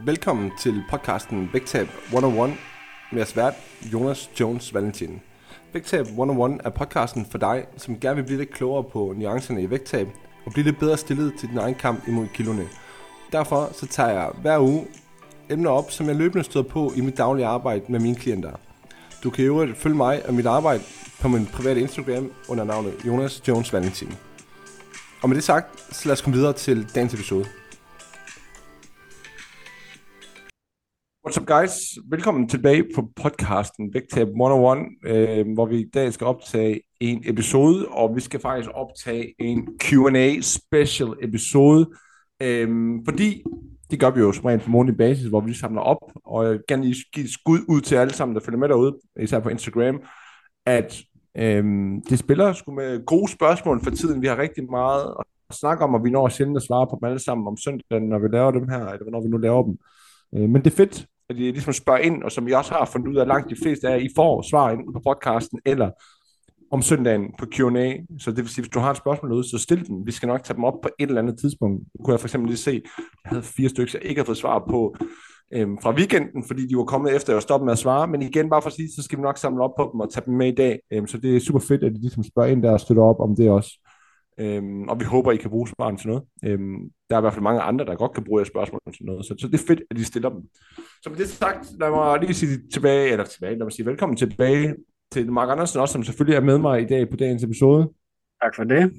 Velkommen til podcasten Vægtab 101 med jeres vært Jonas Jones Valentin. Vægtab 101 er podcasten for dig, som gerne vil blive lidt klogere på nuancerne i vægttab og blive lidt bedre stillet til din egen kamp imod kiloene. Derfor så tager jeg hver uge emner op, som jeg løbende støder på i mit daglige arbejde med mine klienter. Du kan jo følge mig og mit arbejde på min private Instagram under navnet Jonas Jones Valentin. Og med det sagt, så lad os komme videre til dagens episode. What's up guys? Velkommen tilbage på podcasten Vægtab 101, øh, hvor vi i dag skal optage en episode, og vi skal faktisk optage en Q&A special episode, øh, fordi det gør vi jo som rent på månedlig basis, hvor vi samler op, og jeg vil gerne lige give skud ud til alle sammen, der følger med derude, især på Instagram, at øh, det spiller sgu med gode spørgsmål for tiden. Vi har rigtig meget at snakke om, og vi når sjældent at svare på dem alle sammen om søndagen, når vi laver dem her, eller når vi nu laver dem. Øh, men det er fedt, at I ligesom spørger ind, og som I også har fundet ud af, langt de fleste af jer, I får svar ind på podcasten, eller om søndagen på Q&A. Så det vil sige, hvis du har et spørgsmål ud, så stil dem. Vi skal nok tage dem op på et eller andet tidspunkt. Nu kunne jeg for eksempel lige se, at jeg havde fire stykker, jeg ikke har fået svar på øhm, fra weekenden, fordi de var kommet efter, at jeg stoppede med at svare. Men igen, bare for at sige, så skal vi nok samle op på dem og tage dem med i dag. Øhm, så det er super fedt, at I ligesom spørger ind der og støtter op om det også. Øhm, og vi håber, I kan bruge svaren til noget. Øhm, der er i hvert fald mange andre, der godt kan bruge jeres spørgsmål til noget. Så, så det er fedt, at I stiller dem. Så med det sagt, lad mig lige sige tilbage, eller tilbage, lad mig sige velkommen tilbage til Mark Andersen også, som selvfølgelig er med mig i dag på dagens episode. Tak for det.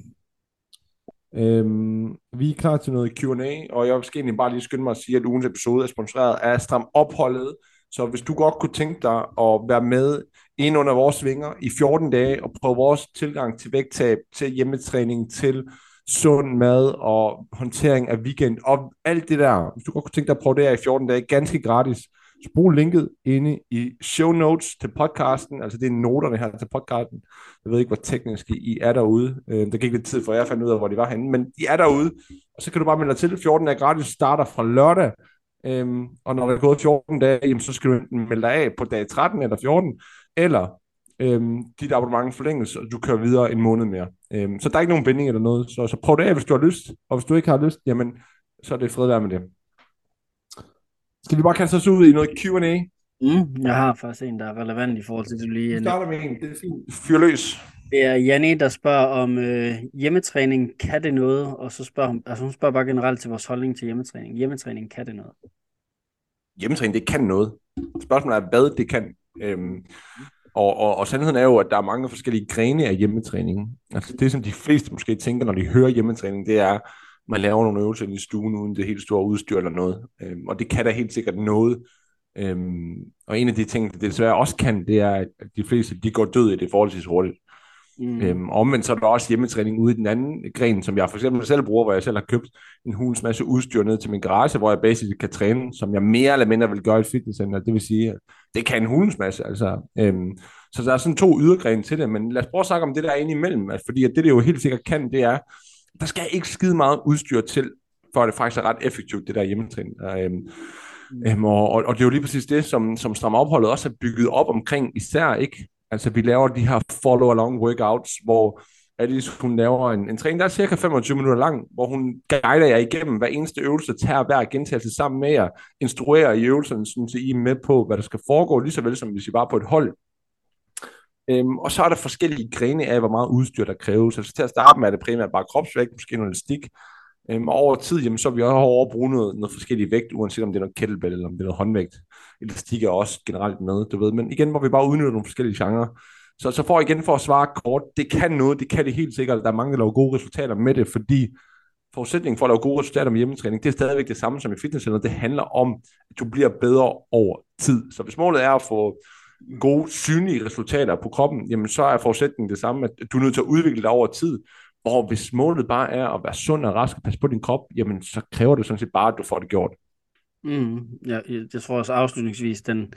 Øhm, vi er klar til noget Q&A, og jeg skal egentlig bare lige skynde mig at sige, at ugens episode er sponsoreret af Stram Opholdet. Så hvis du godt kunne tænke dig at være med ind under vores vinger i 14 dage og prøve vores tilgang til vægttab, til hjemmetræning, til sund mad og håndtering af weekend og alt det der. Hvis du godt kunne tænke dig at prøve det her i 14 dage, ganske gratis, så brug linket inde i show notes til podcasten, altså det er noterne her til podcasten. Jeg ved ikke, hvor teknisk I er derude. Øh, der gik lidt tid, for jeg fandt ud af, hvor de var henne, men de er derude, og så kan du bare melde dig til. 14 dage gratis starter fra lørdag, øhm, og når der er gået 14 dage, jamen, så skal du enten melde dig af på dag 13 eller 14, eller øhm, dit abonnement forlænges, og du kører videre en måned mere. Øhm, så der er ikke nogen binding eller noget, så, så prøv det af, hvis du har lyst, og hvis du ikke har lyst, jamen, så er det fred være med det. Skal vi bare kaste os ud i noget Q&A? Mm, jeg har faktisk en, der er relevant i forhold til det, du lige... Vi starter med en, det er fint. Fyr løs. Det er Janne, der spørger om øh, hjemmetræning, kan det noget? Og så spørger hun, altså hun spørger bare generelt til vores holdning til hjemmetræning. Hjemmetræning, kan det noget? Hjemmetræning, det kan noget. Spørgsmålet er, hvad det kan. Øhm, og, og, og sandheden er jo, at der er mange forskellige grene af hjemmetræning. Altså det, som de fleste måske tænker, når de hører hjemmetræning, det er, man laver nogle øvelser i stuen uden det helt store udstyr eller noget. Øhm, og det kan da helt sikkert noget. Øhm, og en af de ting, det desværre også kan, det er, at de fleste de går død i det forholdsvis hurtigt. Mm. Øhm, omvendt så er der også hjemmetræning ude i den anden gren, som jeg for eksempel selv bruger, hvor jeg selv har købt en hulens masse udstyr ned til min garage, hvor jeg basisk kan træne, som jeg mere eller mindre vil gøre i et fitnesscenter. Det vil sige, at det kan en hulens masse. Altså, øhm, så der er sådan to ydergrene til det, men lad os prøve at snakke om det der inde imellem, altså, fordi at det, det jo helt sikkert kan, det er, der skal ikke skide meget udstyr til, for at det faktisk er ret effektivt, det der hjemmetræning. Øhm, øhm, og, og, det er jo lige præcis det, som, som strammer opholdet også er bygget op omkring, især ikke Altså, vi laver de her follow-along workouts, hvor Alice, hun laver en, en træning, der er cirka 25 minutter lang, hvor hun guider jer igennem hver eneste øvelse, tager hver gentagelse sammen med jer, instruerer i øvelserne, så I er med på, hvad der skal foregå, lige så vel som hvis I var på et hold. Øhm, og så er der forskellige grene af, hvor meget udstyr der kræves. Altså til at starte med er det primært bare kropsvægt, måske noget stik. Øhm, og over tid, jamen, så er vi også over at bruge noget, noget forskellige vægt, uanset om det er noget kettlebell eller om det er noget håndvægt. Elastik er også generelt med, du ved. Men igen, hvor vi bare udnytter nogle forskellige genrer. Så, så for igen for at svare kort, det kan noget, det kan det helt sikkert. Der er mange, der laver gode resultater med det, fordi forudsætningen for at lave gode resultater med hjemmetræning, det er stadigvæk det samme som i fitnesscenter. Det handler om, at du bliver bedre over tid. Så hvis målet er at få gode, synlige resultater på kroppen, jamen så er forudsætningen det samme, at du er nødt til at udvikle dig over tid. Og hvis målet bare er at være sund og rask og passe på din krop, jamen så kræver det sådan set bare, at du får det gjort. Mm, ja, jeg tror også afslutningsvis, den,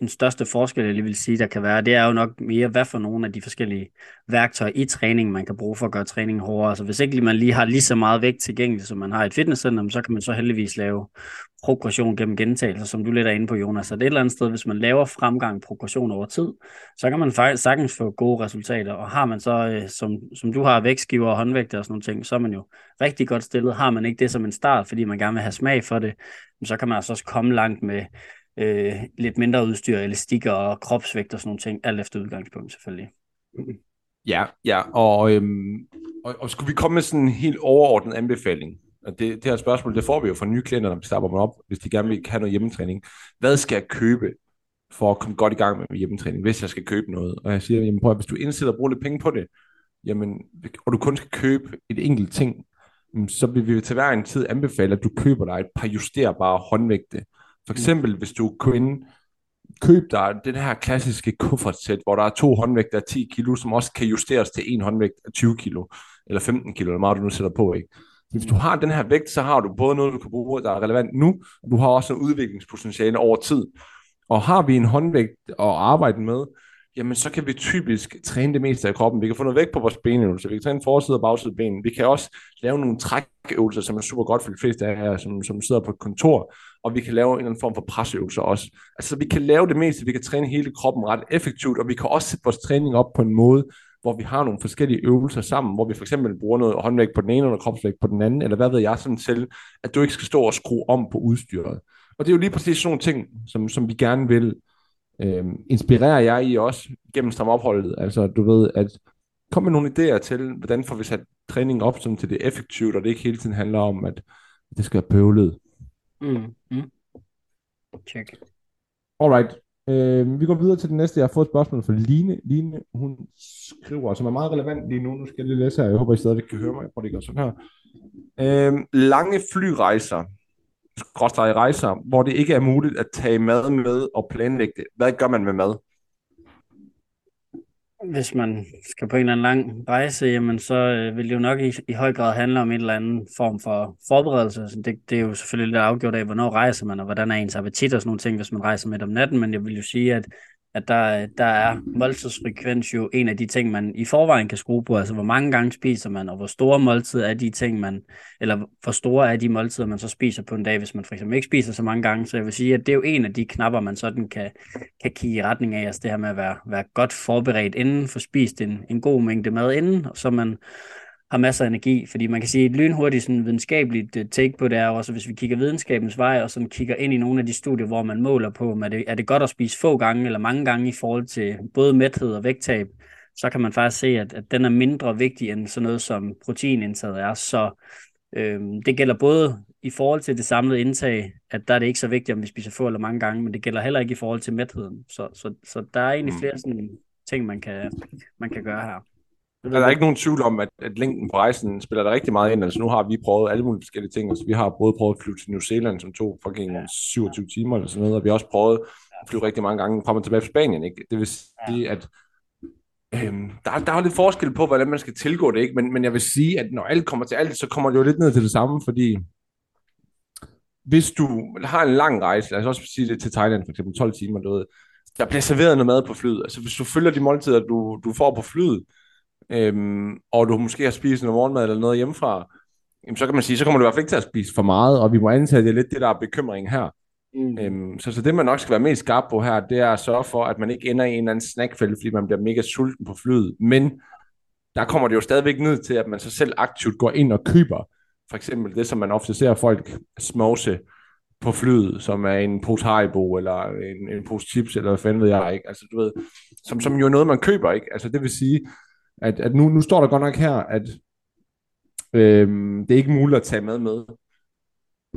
den største forskel, jeg lige vil sige, der kan være, det er jo nok mere, hvad for nogle af de forskellige værktøjer i træning, man kan bruge for at gøre træningen hårdere. Altså hvis ikke man lige har lige så meget vægt tilgængeligt, som man har i et fitnesscenter, så kan man så heldigvis lave progression gennem gentagelser, som du lidt er inde på, Jonas. Så det er et eller andet sted, hvis man laver fremgang progression over tid, så kan man faktisk sagtens få gode resultater. Og har man så, øh, som, som du har, vægtskiver og håndvægte og sådan nogle ting, så er man jo rigtig godt stillet. Har man ikke det som en start, fordi man gerne vil have smag for det, så kan man altså også komme langt med øh, lidt mindre udstyr, elastikker og kropsvægt og sådan nogle ting, alt efter udgangspunkt selvfølgelig. Ja, ja, og, øhm, og, og skulle vi komme med sådan en helt overordnet anbefaling? Og det, det her spørgsmål, det får vi jo fra nye klienter, når vi starter dem op, hvis de gerne vil have noget hjemmetræning. Hvad skal jeg købe for at komme godt i gang med hjemmetræning, hvis jeg skal købe noget? Og jeg siger, jamen prøv at, hvis du indsætter og bruger lidt penge på det, jamen, og du kun skal købe et enkelt ting, Mm, så vil vi til hver en tid anbefale, at du køber dig et par justerbare håndvægte. For eksempel, hvis du kun køb dig den her klassiske kuffertsæt, hvor der er to håndvægte af 10 kilo, som også kan justeres til en håndvægt af 20 kilo, eller 15 kilo, eller meget du nu sætter på, ikke? Hvis du har den her vægt, så har du både noget, du kan bruge, der er relevant nu, og du har også en udviklingspotentiale over tid. Og har vi en håndvægt at arbejde med, jamen så kan vi typisk træne det meste af kroppen. Vi kan få noget vægt på vores benøvelser, vi kan træne forside og bagside ben. Vi kan også lave nogle trækøvelser, som er super godt for de fleste af jer, som, som sidder på et kontor, og vi kan lave en eller anden form for presøvelser også. Altså vi kan lave det meste, vi kan træne hele kroppen ret effektivt, og vi kan også sætte vores træning op på en måde, hvor vi har nogle forskellige øvelser sammen, hvor vi for eksempel bruger noget håndvægt på den ene, og kropsvægt på den anden, eller hvad ved jeg sådan selv, at du ikke skal stå og skrue om på udstyret. Og det er jo lige præcis sådan nogle ting, som, som vi gerne vil øh, inspirere jer i også gennem stramopholdet. Altså du ved, at kom med nogle idéer til, hvordan får vi sat træningen op, sådan til det er effektivt, og det ikke hele tiden handler om, at det skal være bøvlet. Mm, mm. Check. Alright. Øh, vi går videre til den næste. Jeg har fået et spørgsmål fra Line. Line, hun skriver, som er meget relevant lige nu. Nu skal jeg lige læse her. Jeg håber, I stadig kan høre mig. Jeg prøver, det går sådan her. Øh, lange flyrejser, skråstrej rejser, hvor det ikke er muligt at tage mad med og planlægge det. Hvad gør man med mad? hvis man skal på en eller anden lang rejse, jamen så øh, vil det jo nok i, i høj grad handle om en eller anden form for forberedelse. Så det, det er jo selvfølgelig lidt afgjort af, hvornår rejser man, og hvordan er ens appetit og sådan nogle ting, hvis man rejser med om natten, men jeg vil jo sige, at at der, der er måltidsfrekvens jo en af de ting, man i forvejen kan skrue på, altså hvor mange gange spiser man, og hvor store måltider er de ting, man, eller hvor store er de måltider, man så spiser på en dag, hvis man for eksempel ikke spiser så mange gange. Så jeg vil sige, at det er jo en af de knapper, man sådan kan, kan kigge i retning af, altså det her med at være, være godt forberedt inden, for spist en, en god mængde mad inden, så man har masser af energi, fordi man kan sige, et lynhurtigt sådan videnskabeligt øh, take på det er også, hvis vi kigger videnskabens vej, og sådan kigger ind i nogle af de studier, hvor man måler på, er det, er det godt at spise få gange eller mange gange i forhold til både mæthed og vægttab, så kan man faktisk se, at, at den er mindre vigtig end sådan noget som proteinindtaget er. Så øhm, det gælder både i forhold til det samlede indtag, at der er det ikke så vigtigt, om vi spiser få eller mange gange, men det gælder heller ikke i forhold til mætheden. Så, så, så der er egentlig mm. flere sådan ting, man kan, man kan gøre her. Der er ikke nogen tvivl om, at, at længden på rejsen spiller der rigtig meget ind. Altså nu har vi prøvet alle mulige forskellige ting. Altså vi har både prøvet at flyve til New Zealand, som tog fucking 27 timer eller sådan noget, og vi har også prøvet at flyve rigtig mange gange frem og tilbage fra Spanien. Ikke? Det vil sige, at øhm, der, der er lidt forskel på, hvordan man skal tilgå det, ikke? Men, men jeg vil sige, at når alt kommer til alt, så kommer det jo lidt ned til det samme, fordi hvis du har en lang rejse, lad os også sige det til Thailand, for eksempel 12 timer, du ved, der bliver serveret noget mad på flyet. Altså hvis du følger de måltider, du, du får på flyet, øhm, og du måske har spist noget morgenmad eller noget hjemmefra, jamen, så kan man sige, så kommer du i hvert fald ikke til at spise for meget, og vi må antage, at det er lidt det, der er bekymringen her. Mm. Øhm, så, så det, man nok skal være mest skarp på her, det er at sørge for, at man ikke ender i en eller anden snackfælde, fordi man bliver mega sulten på flyet. Men der kommer det jo stadigvæk ned til, at man så selv aktivt går ind og køber for eksempel det, som man ofte ser folk småse på flyet, som er en pose Haribo, eller en, en pose chips, eller hvad fanden ved jeg, ikke? Altså, du ved, som, som jo er noget, man køber, ikke? Altså, det vil sige, at, at nu, nu står der godt nok her, at øhm, det er ikke muligt at tage mad med.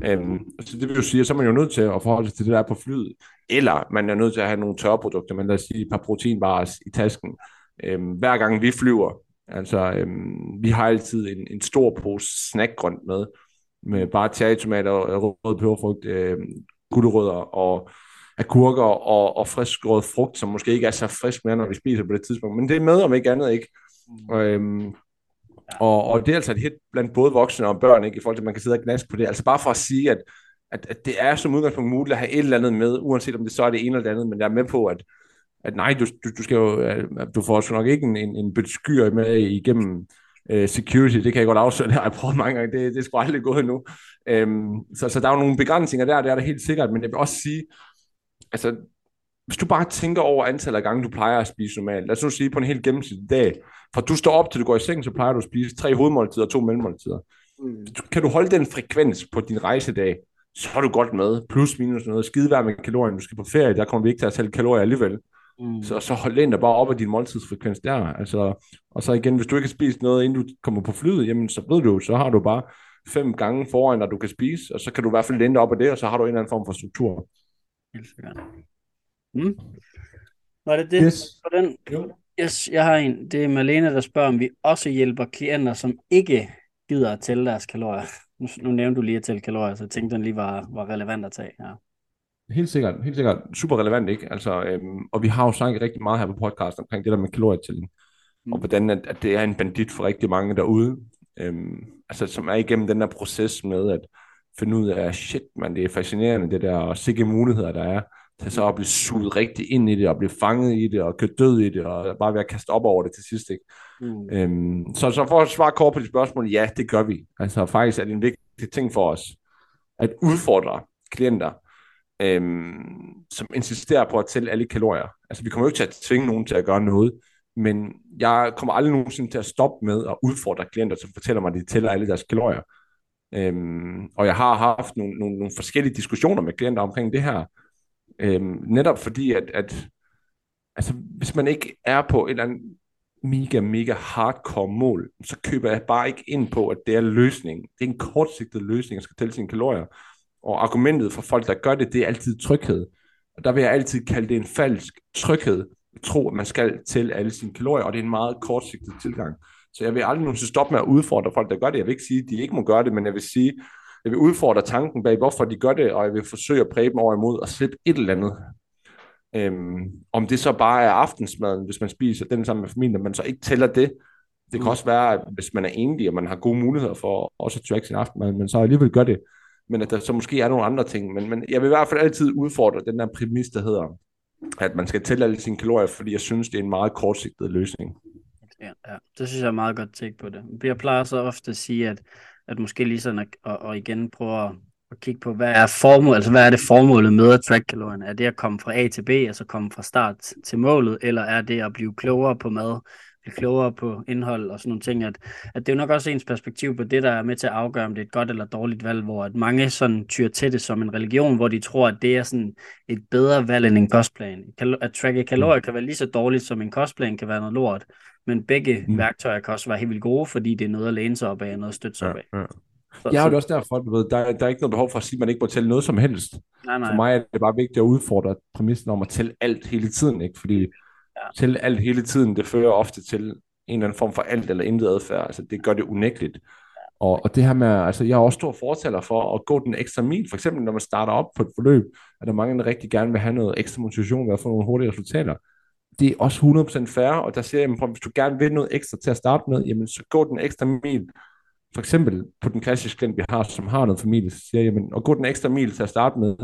Øhm, så det vil jo sige, at så er man jo nødt til at forholde sig til det, der er på flyet. Eller man er nødt til at have nogle tørreprodukter, men lad os sige et par proteinbars i tasken. Øhm, hver gang vi flyver, altså øhm, vi har altid en, en stor pose snackgrønt med, med bare cherrytomater, rød peberfrugt, øh, gulerødder og agurker og, og frisk rød frugt, som måske ikke er så frisk mere, når vi spiser på det tidspunkt. Men det er med, om ikke andet ikke. Mm. Øhm, og, og det er altså et hit blandt både voksne og børn, ikke, i forhold til, at man kan sidde og gnaske på det. Altså bare for at sige, at, at, at det er som udgangspunkt muligt at have et eller andet med, uanset om det så er det ene eller det andet, men jeg er med på, at, at nej, du, du, du skal jo, du får også nok ikke en, en, en beskyr med igennem uh, security, det kan jeg godt afsløre, det har jeg prøvet mange gange, det, det er sgu aldrig gået endnu. Um, så, så der er jo nogle begrænsninger der, det er der helt sikkert, men jeg vil også sige, altså, hvis du bare tænker over antallet af gange, du plejer at spise normalt, lad os nu sige på en helt gennemsnitlig dag, fra du står op til du går i seng, så plejer du at spise tre hovedmåltider og to mellemmåltider. Mm. Kan du holde den frekvens på din rejsedag, så er du godt med. Plus minus noget. Skide værd med kalorier. Du skal på ferie, der kommer vi ikke til at tælle kalorier alligevel. Mm. Så, så hold den der bare op af din måltidsfrekvens der. Altså, og så igen, hvis du ikke har spist noget, inden du kommer på flyet, jamen så ved du, så har du bare fem gange foran dig, du kan spise, og så kan du i hvert fald lente op af det, og så har du en eller anden form for struktur. Helt sikkert. Mm. Var det det yes. for den? Jo. Yes, jeg har en. Det er Malene, der spørger, om vi også hjælper klienter, som ikke gider at tælle deres kalorier. Nu, nu nævnte du lige at tælle kalorier, så jeg tænkte, den lige var, var relevant at tage. Ja. Helt sikkert, helt sikkert. Super relevant, ikke? Altså, øhm, og vi har jo snakket rigtig meget her på podcast omkring det der med kalorietælling. Mm. Og hvordan at, at det er en bandit for rigtig mange derude. Øhm, altså, som er igennem den der proces med at finde ud af, shit, man, det er fascinerende, det der, og sikke muligheder, der er til så at blive suget rigtig ind i det, og blive fanget i det, og køre død i det, og bare være kastet op over det til sidst. Ikke? Mm. Øhm, så, så for at svare kort på de spørgsmål, ja, det gør vi. Altså faktisk er det en vigtig ting for os, at udfordre klienter, øhm, som insisterer på at tælle alle kalorier. Altså vi kommer jo ikke til at tvinge nogen til at gøre noget, men jeg kommer aldrig nogensinde til at stoppe med at udfordre klienter, som fortæller mig, at de tæller alle deres kalorier. Øhm, og jeg har haft nogle, nogle, nogle forskellige diskussioner med klienter omkring det her, Øhm, netop fordi, at, at altså, hvis man ikke er på et eller andet mega, mega hardcore mål, så køber jeg bare ikke ind på, at det er løsningen. Det er en kortsigtet løsning, at skal tælle sine kalorier. Og argumentet for folk, der gør det, det er altid tryghed. Og der vil jeg altid kalde det en falsk tryghed. at tro, at man skal tælle alle sine kalorier, og det er en meget kortsigtet tilgang. Så jeg vil aldrig nogensinde stoppe med at udfordre folk, der gør det. Jeg vil ikke sige, at de ikke må gøre det, men jeg vil sige, jeg vil udfordre tanken bag, hvorfor de gør det, og jeg vil forsøge at præge dem over imod og slippe et eller andet. Øhm, om det så bare er aftensmaden, hvis man spiser den sammen med familien, man så ikke tæller det. Det kan mm. også være, at hvis man er enlig, og man har gode muligheder for også at track sin aftenmad, men så alligevel gør det. Men at der så måske er nogle andre ting. Men, men jeg vil i hvert fald altid udfordre den der præmis, der hedder, at man skal tælle alle sine kalorier, fordi jeg synes, det er en meget kortsigtet løsning. Ja, ja. det synes jeg er meget godt tænkt på det. Jeg plejer så ofte at sige, at at måske lige sådan at, at, at igen prøve at, at kigge på, hvad er formålet, altså hvad er det formålet med at track kalorierne? Er det at komme fra A til B, altså komme fra start til målet, eller er det at blive klogere på mad, blive klogere på indhold og sådan nogle ting, at, at det er jo nok også ens perspektiv på det, der er med til at afgøre, om det er et godt eller dårligt valg, hvor at mange sådan tyr til det som en religion, hvor de tror, at det er sådan et bedre valg end en kostplan. At tracke kalorier kan være lige så dårligt, som en kostplan kan være noget lort. Men begge mm. værktøjer kan også være helt vildt gode, fordi det er noget at læne sig op af, og noget at støtte sig op af. Ja, ja. Så, ja, og det er også derfor, du ved, der, der er ikke noget behov for at sige, at man ikke må tælle noget som helst. Nej, nej. For mig er det bare vigtigt at udfordre præmissen om at tælle alt hele tiden, ikke? Fordi ja. til alt hele tiden, det fører ofte til en eller anden form for alt eller intet adfærd. Altså, det gør det unægteligt. Og, og det her med, altså jeg er også stor fortaler for at gå den ekstra mil. For eksempel når man starter op på et forløb, at der mange, der rigtig gerne vil have noget ekstra motivation ved at få nogle hurtige resultater det er også 100% færre, og der siger jeg, at hvis du gerne vil noget ekstra til at starte med, jamen så gå den ekstra mil. For eksempel på den klassiske klient, vi har, som har noget familie, så siger jeg, jamen, at gå den ekstra mil til at starte med,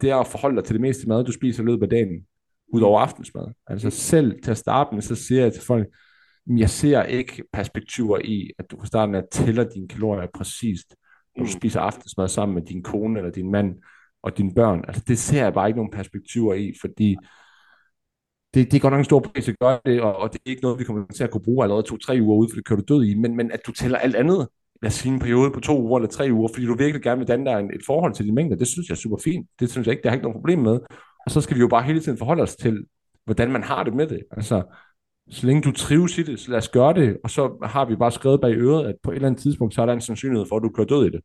det er at forholde dig til det meste mad, du spiser i løbet af dagen, ud over aftensmad. Altså selv til at starte med, så siger jeg til folk, jeg ser ikke perspektiver i, at du fra starten af tæller dine kalorier præcist, når du mm. spiser aftensmad sammen med din kone eller din mand og dine børn. Altså det ser jeg bare ikke nogen perspektiver i, fordi det, det er godt nok en stor pris at gøre det, og, og det er ikke noget, vi kommer til at kunne bruge allerede to-tre uger ud, for det kører du død i, men, men at du tæller alt andet, lad os sige en periode på to uger eller tre uger, fordi du virkelig gerne vil danne dig et forhold til de mængder, det synes jeg er super fint. Det synes jeg ikke, det har ikke noget problem med. Og så skal vi jo bare hele tiden forholde os til, hvordan man har det med det. Altså, så længe du trives i det, så lad os gøre det, og så har vi bare skrevet bag øret, at på et eller andet tidspunkt, så er der en sandsynlighed for, at du kører død i det.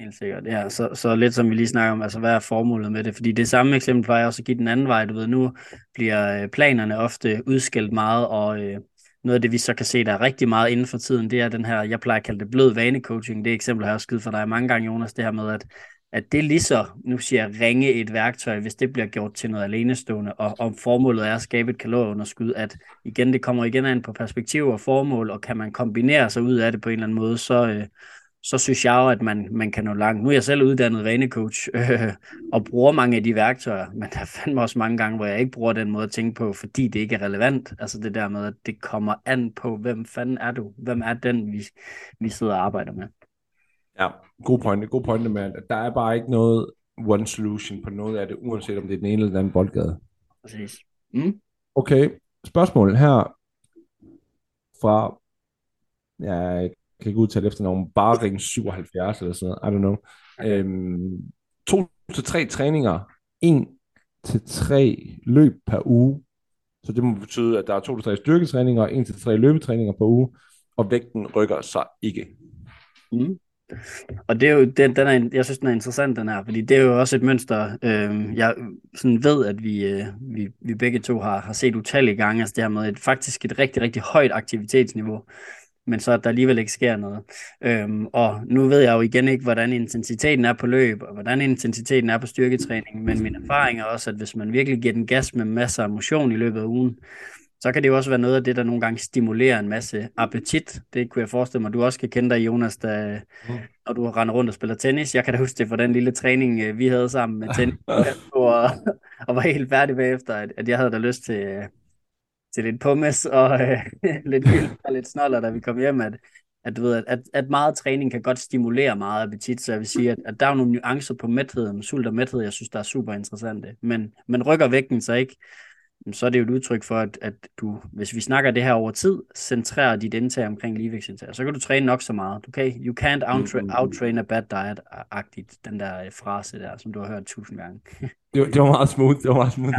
Helt sikkert, ja. Så, så lidt som vi lige snakker om, altså hvad er formålet med det? Fordi det samme eksempel plejer også at give den anden vej. Du ved, nu bliver øh, planerne ofte udskilt meget, og øh, noget af det, vi så kan se, der er rigtig meget inden for tiden, det er den her, jeg plejer at kalde det blød vanecoaching. Det eksempel har jeg også givet for dig mange gange, Jonas, det her med, at, at det lige så, nu siger jeg, ringe et værktøj, hvis det bliver gjort til noget alenestående, og om formålet er at skabe et kalorieunderskud, at igen, det kommer igen an på perspektiv og formål, og kan man kombinere sig ud af det på en eller anden måde, så, øh, så synes jeg jo, at man, man kan nå langt. Nu er jeg selv uddannet vanecoach øh, og bruger mange af de værktøjer, men der er fandme også mange gange, hvor jeg ikke bruger den måde at tænke på, fordi det ikke er relevant. Altså det der med, at det kommer an på, hvem fanden er du? Hvem er den, vi, vi sidder og arbejder med? Ja, god pointe. God pointe med, at der er bare ikke noget one solution på noget af det, uanset om det er den ene eller den anden boldgade. Præcis. Mm? Okay, spørgsmål her fra, ja, jeg kan ikke udtale efternavn, Baring 77 eller sådan noget, I don't know. Okay. Øhm, to til tre træninger, en til tre løb per uge. Så det må betyde, at der er to til tre styrketræninger og en til tre løbetræninger per uge, og vægten rykker sig ikke. Mm. Og det er jo, den, den er, jeg synes, den er interessant, den her, fordi det er jo også et mønster, øh, jeg sådan ved, at vi, øh, vi, vi begge to har, har set utallige gange, altså det her med et, faktisk et rigtig, rigtig højt aktivitetsniveau, men så at der alligevel ikke sker noget. Øhm, og nu ved jeg jo igen ikke, hvordan intensiteten er på løb, og hvordan intensiteten er på styrketræning, men min erfaring er også, at hvis man virkelig giver den gas med masser af motion i løbet af ugen, så kan det jo også være noget af det, der nogle gange stimulerer en masse appetit. Det kunne jeg forestille mig, du også kan kende dig, Jonas, da, mm. når du render rundt og spiller tennis. Jeg kan da huske det fra den lille træning, øh, vi havde sammen med tennis, og, og var helt færdig bagefter, at, at jeg havde da lyst til, øh, til lidt pommes og øh, lidt gyld og lidt snoller, da vi kom hjem, at, at, du ved, at, at meget træning kan godt stimulere meget appetit, så jeg vil sige, at, at der er nogle nuancer på mæthed, sult og mæthed, jeg synes, der er super interessante. Men, men rykker vægten så ikke, så er det jo et udtryk for, at, at du, hvis vi snakker det her over tid, centrerer dit indtag omkring ligevægtsindtag. Så kan du træne nok så meget. Du kan, you can't outtra- mm. outtrain a bad diet-agtigt, den der frase der, som du har hørt tusind gange. det, var, det var meget smooth, det var meget smooth.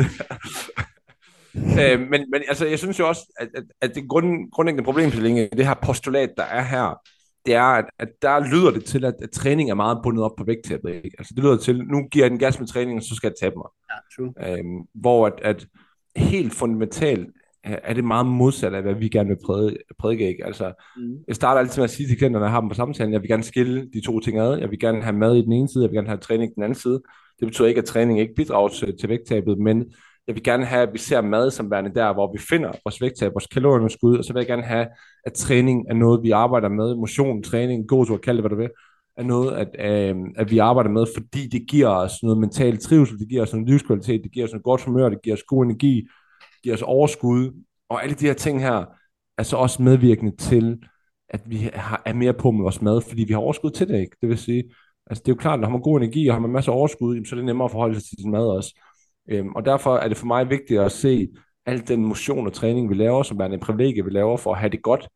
øh, men, men altså, jeg synes jo også, at, at, at det grund, grundlæggende problemstilling i det her postulat, der er her, det er, at, at der lyder det til, at, at træning er meget bundet op på vægttabet. Ikke? Altså, det lyder til, nu giver jeg den gas med træning, og så skal jeg tabe mig. Ja, true. Øhm, hvor at, at helt fundamentalt er det meget modsat af, hvad vi gerne vil prædike. prædike ikke? Altså, mm. Jeg starter altid med at sige til klienterne, når jeg har dem på samtalen, jeg vil gerne skille de to ting ad. Jeg vil gerne have mad i den ene side, jeg vil gerne have træning i den anden side. Det betyder ikke, at træning ikke bidrager til, til vægttabet, men jeg vil gerne have, at vi ser mad som værende der, hvor vi finder vores vægttab, vores kalorieunderskud, og så vil jeg gerne have, at træning er noget, vi arbejder med, motion, træning, god tur, kald det, hvad du vil, er noget, at, øh, at vi arbejder med, fordi det giver os noget mental trivsel, det giver os noget livskvalitet, det giver os noget godt humør, det giver os god energi, giver os overskud, og alle de her ting her, er så også medvirkende til, at vi har, er mere på med vores mad, fordi vi har overskud til det, ikke? Det vil sige, altså det er jo klart, at når man har god energi, og har man masser af overskud, så er det nemmere at forholde sig til sin mad også. Øhm, og derfor er det for mig vigtigt at se al den motion og træning, vi laver, som er en privilegie, vi laver for at have det godt,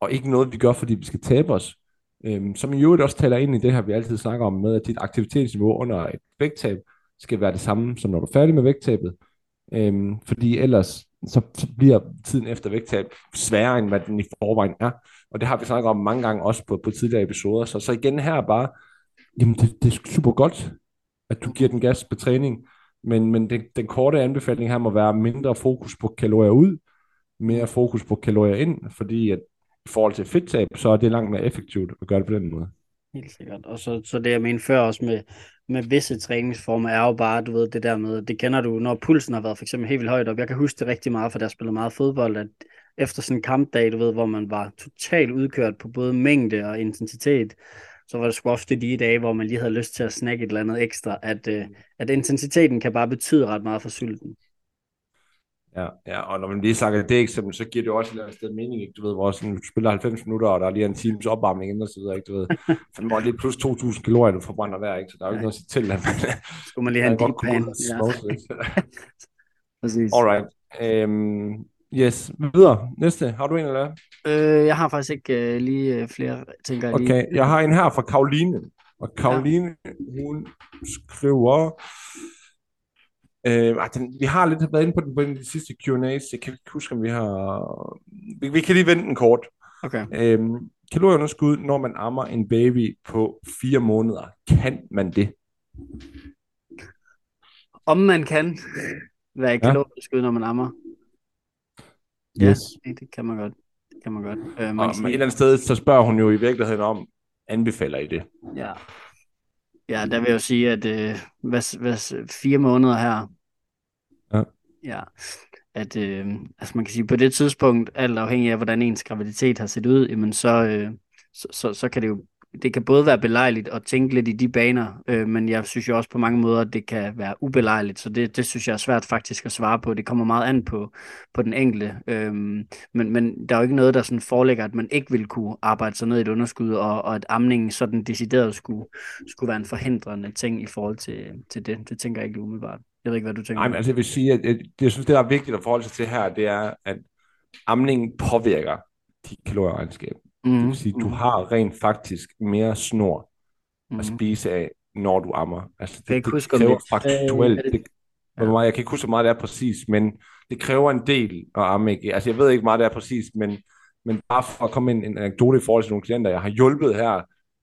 og ikke noget, vi gør, fordi vi skal tabe os. Øhm, som i øvrigt også taler ind i det her, vi altid snakker om med, at dit aktivitetsniveau under et vægttab skal være det samme, som når du er færdig med vægttabet. Øhm, fordi ellers så, så bliver tiden efter vægttab sværere, end hvad den i forvejen er. Og det har vi snakket om mange gange også på, på tidligere episoder. Så, så igen her bare, jamen det, det er super godt, at du giver den gas på træning. Men, men det, den korte anbefaling her må være mindre fokus på kalorier ud, mere fokus på kalorier ind, fordi at i forhold til fedttab, så er det langt mere effektivt at gøre det på den måde. Helt sikkert. Og så, så det jeg mener før også med, med visse træningsformer er jo bare, du ved, det der med, det kender du, når pulsen har været for eksempel helt vildt højt op. Jeg kan huske det rigtig meget, for der spillede meget fodbold, at efter sådan en kampdag, du ved, hvor man var totalt udkørt på både mængde og intensitet, så var det sgu ofte de dage, hvor man lige havde lyst til at snakke et eller andet ekstra, at, øh, at intensiteten kan bare betyde ret meget for sulten. Ja, ja, og når man lige snakker det eksempel, så giver det også et eller andet sted mening, ikke? Du ved, hvor sådan, du spiller 90 minutter, og der er lige en times opvarmning inden og så videre, ikke? Du ved, for man lige plus 2.000 kalorier, du forbrænder hver, ikke? Så der er jo ikke noget at sige til, at man, Skulle man lige have en deep pan. Ja. Præcis. Alright. Um, yes, videre. Næste, har du en eller øh, Jeg har faktisk ikke uh, lige uh, flere, tænker jeg lige. Okay, jeg har en her fra Karoline. Og Karoline, ja. hun skriver, Øh, den, vi har lidt været inde på den på de sidste Q&A's. Jeg kan ikke huske, om vi har... Vi, vi kan lige vente den kort. Okay. Øh, kalorieunderskud, når man ammer en baby på fire måneder. Kan man det? Om man kan være i kalorieunderskud, ja. når man ammer. Yes. Ja, det kan man godt. Det kan man godt. Øh, man og sige... et eller andet sted, så spørger hun jo i virkeligheden om, anbefaler I det? Ja. Ja, der vil jeg jo sige, at øh, hvad, hvad, fire måneder her, ja, ja at øh, altså man kan sige, på det tidspunkt, alt afhængig af, hvordan ens graviditet har set ud, jamen så, øh, så, så, så kan det jo det kan både være belejligt at tænke lidt i de baner, øh, men jeg synes jo også på mange måder, at det kan være ubelejligt, så det, det synes jeg er svært faktisk at svare på. Det kommer meget an på, på den enkelte, øh, men, men der er jo ikke noget, der sådan forelægger, at man ikke vil kunne arbejde sig ned i et underskud, og, og at amningen sådan decideret skulle, skulle være en forhindrende ting i forhold til, til det. Det tænker jeg ikke umiddelbart. Jeg ved ikke, hvad du tænker. Nej, men altså jeg vil sige, at jeg, jeg synes, det der er vigtigt at forholde sig til her, det er, at amningen påvirker dit kalorieregnskab. Mm. Det vil sige, du mm. har rent faktisk mere snor mm. at spise af, når du ammer. Altså, det, det, det kræver faktuelt. Det, ja. jeg kan ikke huske, hvor meget det er præcis, men det kræver en del at amme. Ikke? Altså, jeg ved ikke, hvor meget det er præcis, men, men bare for at komme ind en anekdote i forhold til nogle klienter, jeg har hjulpet her,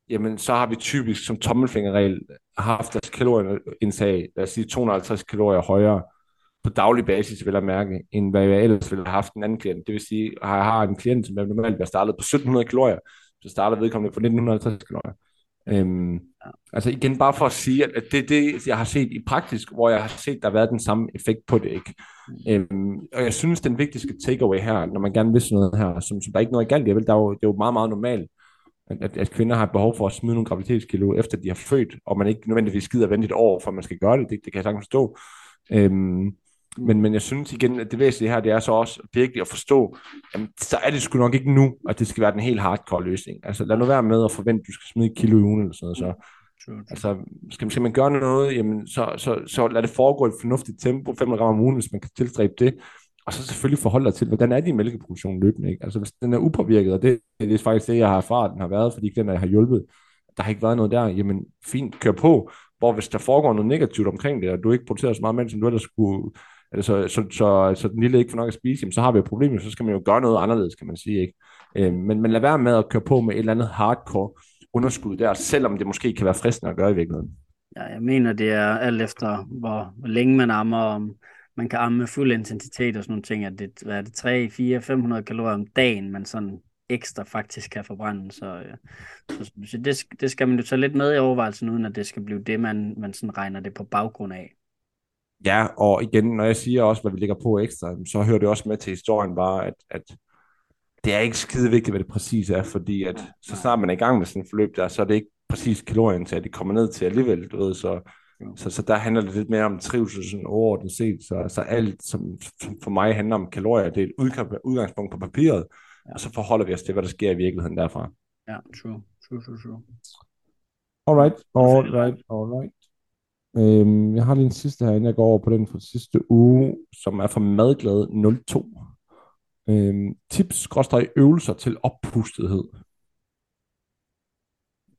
jamen så har vi typisk som tommelfingerregel haft deres kalorieindtag, lad os sige 250 kalorier højere på daglig basis, vil jeg mærke, end hvad jeg ellers ville have haft en anden klient. Det vil sige, at jeg har en klient, som normalt bliver startet på 1700 kalorier, så starter vedkommende på 1950 kalorier. Øhm, ja. Altså igen, bare for at sige, at det er det, jeg har set i praktisk, hvor jeg har set, der har været den samme effekt på det. ikke. Mm. Øhm, og jeg synes, den vigtigste takeaway her, når man gerne vil sådan noget her, som, som der er ikke noget galt i, der er jo, det er jo meget, meget normalt, at, at, kvinder har behov for at smide nogle graviditetskilo, efter de har født, og man ikke nødvendigvis gider at vente et år, for man skal gøre det. Det, det kan jeg sagtens forstå. Øhm, men, men jeg synes igen, at det væsentlige her, det er så også virkelig at forstå, jamen, så er det sgu nok ikke nu, at det skal være den helt hardcore løsning. Altså lad nu være med at forvente, at du skal smide et kilo i ugen eller sådan noget. Så, altså, skal, skal man gøre noget, jamen, så, så, så lad det foregå i et fornuftigt tempo, 500 gram om ugen, hvis man kan tilstræbe det. Og så selvfølgelig forholde dig til, hvordan er din mælkeproduktion løbende. Ikke? Altså hvis den er upåvirket, og det, det er faktisk det, jeg har erfaret, den har været, fordi den jeg har hjulpet, der har ikke været noget der, jamen fint, kør på. Hvor hvis der foregår noget negativt omkring det, og du ikke producerer så meget mælk, som du ellers skulle, altså, så, så, så, så den lille ikke får nok at spise, jamen, så har vi et problem, så skal man jo gøre noget anderledes, kan man sige. Ikke? Øh, men, men lad være med at køre på med et eller andet hardcore underskud der, selvom det måske kan være fristende at gøre i virkeligheden. Ja, jeg mener, det er alt efter, hvor, hvor længe man ammer, om man kan amme med fuld intensitet og sådan nogle ting, at det, hvad er det 3, 4, 500 kalorier om dagen, man sådan ekstra faktisk kan forbrænde. Så, øh, så, så det, det skal man jo tage lidt med i overvejelsen, uden at det skal blive det, man, man sådan regner det på baggrund af. Ja, og igen, når jeg siger også, hvad vi lægger på ekstra, så hører det også med til historien bare, at, at det er ikke skide vigtigt, hvad det præcis er, fordi at så snart man er i gang med sådan et forløb der, så er det ikke præcis kalorien til, at det kommer ned til alligevel, du ved, så, så, så der handler det lidt mere om trivsel sådan overordnet set, så, så alt, som, som for mig handler om kalorier, det er et udgangspunkt på papiret, ja. og så forholder vi os til, hvad der sker i virkeligheden derfra. Ja, true, true, true, true. Alright, alright, alright. Øhm, jeg har lige en sidste her, inden jeg går over på den fra sidste uge, som er fra Madglad 02. Øhm, tips, øvelser til oppustethed.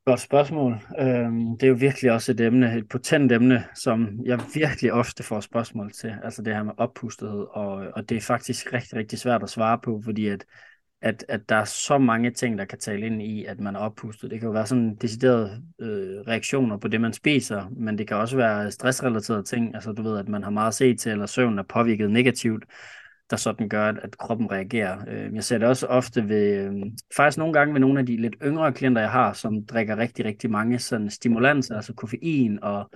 Godt spørgsmål. Øhm, det er jo virkelig også et emne, et potent emne, som jeg virkelig ofte får spørgsmål til. Altså det her med oppustethed, og, og det er faktisk rigtig, rigtig svært at svare på, fordi at at, at der er så mange ting, der kan tale ind i, at man er oppustet. Det kan jo være sådan deciderede øh, reaktioner på det, man spiser, men det kan også være stressrelaterede ting. Altså du ved, at man har meget set til, eller søvn er påvirket negativt, der sådan gør, at, kroppen reagerer. Øh, jeg ser det også ofte ved, øh, faktisk nogle gange ved nogle af de lidt yngre klienter, jeg har, som drikker rigtig, rigtig mange sådan stimulanser, altså koffein og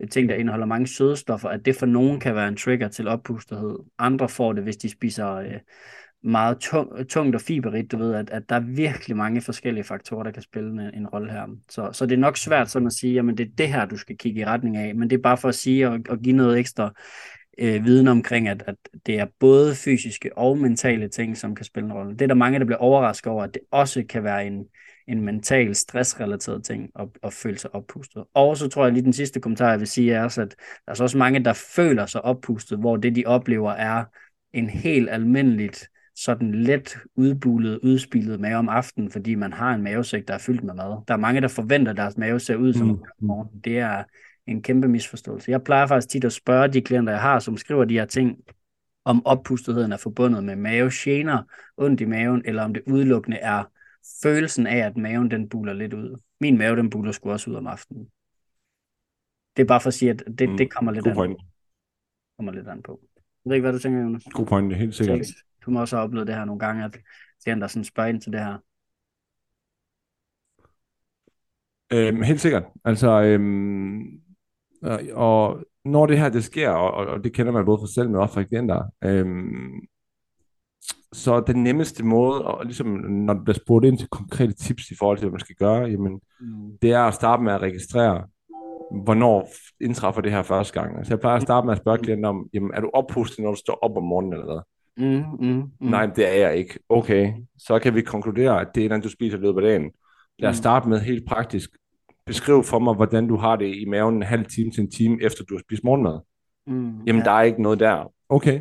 øh, ting, der indeholder mange sødestoffer, at det for nogen kan være en trigger til oppustethed. Andre får det, hvis de spiser... Øh, meget tung, tungt og fiberigt, du ved, at, at der er virkelig mange forskellige faktorer, der kan spille en, en rolle her. Så, så det er nok svært sådan at sige, jamen det er det her, du skal kigge i retning af, men det er bare for at sige og, og give noget ekstra øh, viden omkring, at, at det er både fysiske og mentale ting, som kan spille en rolle. Det er der mange, der bliver overrasket over, at det også kan være en, en mental, stressrelateret ting at, at føle sig oppustet. Og så tror jeg lige den sidste kommentar, jeg vil sige, er også, at der er også mange, der føler sig oppustet, hvor det, de oplever, er en helt almindeligt sådan let udbulet, udspillet mave om aftenen, fordi man har en mavesæk, der er fyldt med mad. Der er mange, der forventer, at deres mave ser ud som mm. morgen. Det er en kæmpe misforståelse. Jeg plejer faktisk tit at spørge de klienter, jeg har, som skriver de her ting, om oppustetheden er forbundet med mavegener, ondt i maven, eller om det udelukkende er følelsen af, at maven den buler lidt ud. Min mave, den buler sgu også ud om aftenen. Det er bare for at sige, at det, mm. det kommer lidt God an, kommer lidt an på. Jeg ved ikke, hvad du tænker, Jonas. God point, helt sikkert. Du må også have oplevet det her nogle gange, at klienter sådan spørger ind til det her. Øhm, helt sikkert. Altså, øhm, og når det her det sker, og, og det kender man både for selv, men også for klienter, øhm, så den nemmeste måde, og ligesom når du bliver spurgt ind til konkrete tips i forhold til, hvad man skal gøre, jamen, mm. det er at starte med at registrere, hvornår indtræffer det her første gang. Altså jeg plejer at starte med at spørge klienten om, jamen, er du oppustet, når du står op om morgenen eller hvad? Mm, mm, mm. Nej, det er jeg ikke. Okay, så kan vi konkludere, at det er, når du spiser i løbet af dagen. Lad os mm. starte med helt praktisk. Beskriv for mig, hvordan du har det i maven en halv time til en time, efter du har spist morgenmad. Mm, Jamen, ja. der er ikke noget der. Okay,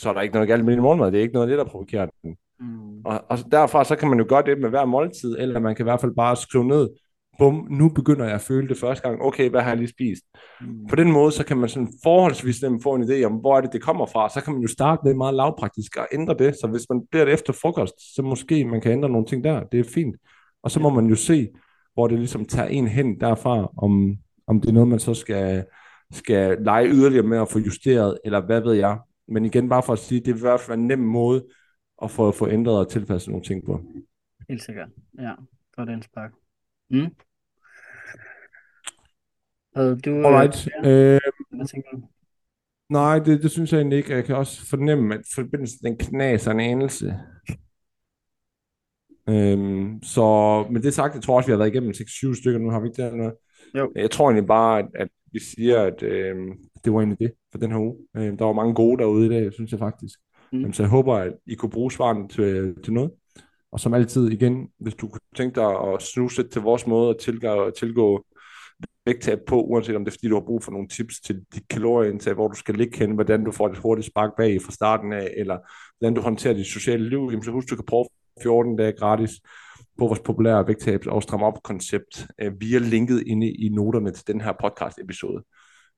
så er der ikke noget galt med din morgenmad. Det er ikke noget af det, der provokerer den. Mm. Og, og derfra, så kan man jo gøre det med hver måltid, eller man kan i hvert fald bare skrive ned, bum, nu begynder jeg at føle det første gang, okay, hvad har jeg lige spist? Mm. På den måde, så kan man sådan forholdsvis nemt få en idé om, hvor er det, det kommer fra. Så kan man jo starte med meget lavpraktisk og ændre det. Så hvis man bliver det efter frokost, så måske man kan ændre nogle ting der. Det er fint. Og så må man jo se, hvor det ligesom tager en hen derfra, om, om det er noget, man så skal, skal lege yderligere med at få justeret, eller hvad ved jeg. Men igen, bare for at sige, det vil i hvert fald en nem måde at få, få ændret og tilpasset nogle ting på. Helt sikkert. Ja, godt indspark. Mm. Havde du... Øh, Alright. Øh, hvad tænker du? Nej, det, det synes jeg egentlig ikke. Jeg kan også fornemme, at forbindelsen den knaser en anelse. Øhm, så med det sagt, jeg tror også, vi har været igennem 6-7 stykker nu, har vi ikke det noget? Jo. Jeg tror egentlig bare, at, at vi siger, at øh, det var egentlig det for den her uge. Øh, der var mange gode derude i dag, synes jeg faktisk. Mm. Men så jeg håber, at I kunne bruge svarene til, til noget. Og som altid igen, hvis du kunne tænke dig at snuse til vores måde at tilgå, tilgå vægttab på, uanset om det er fordi, du har brug for nogle tips til dit kalorieindtag, hvor du skal ligge hen, hvordan du får et hurtigt spark bag fra starten af, eller hvordan du håndterer dit sociale liv, jamen så husk, du kan prøve 14 dage gratis på vores populære vægttabs- og stram op koncept øh, via linket inde i noterne til den her podcast episode.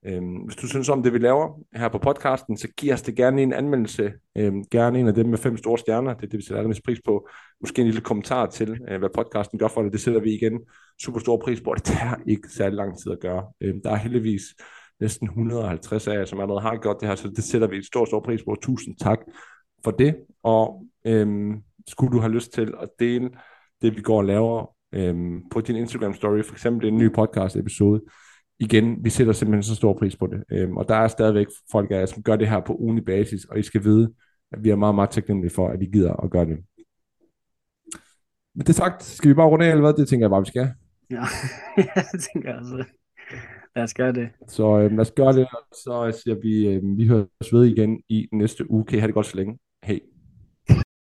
Øhm, hvis du synes om det, vi laver her på podcasten, så giv os det gerne en anmeldelse. Øhm, gerne en af dem med fem store stjerner. Det er det, vi sætter allermest pris på. Måske en lille kommentar til, øh, hvad podcasten gør for dig. Det sætter vi igen super stor pris på, det tager ikke særlig lang tid at gøre. Øhm, der er heldigvis næsten 150 af jer, som allerede har gjort det her, så det sætter vi en stor, stor pris på. Tusind tak for det. Og øhm, skulle du have lyst til at dele det, vi går og laver øhm, på din Instagram story, for eksempel en ny podcast episode, igen, vi sætter simpelthen så stor pris på det. Øhm, og der er stadigvæk folk af jer, som gør det her på ugenlig basis, og I skal vide, at vi er meget, meget taknemmelige for, at vi gider at gøre det. Men det sagt, skal vi bare runde af, eller hvad? Det tænker jeg bare, vi skal. Ja, jeg tænker altså. Lad os gøre det. Så øhm, lad os gøre det, og så siger vi, øhm, vi høres ved igen i næste uge. Kan I have det godt så længe.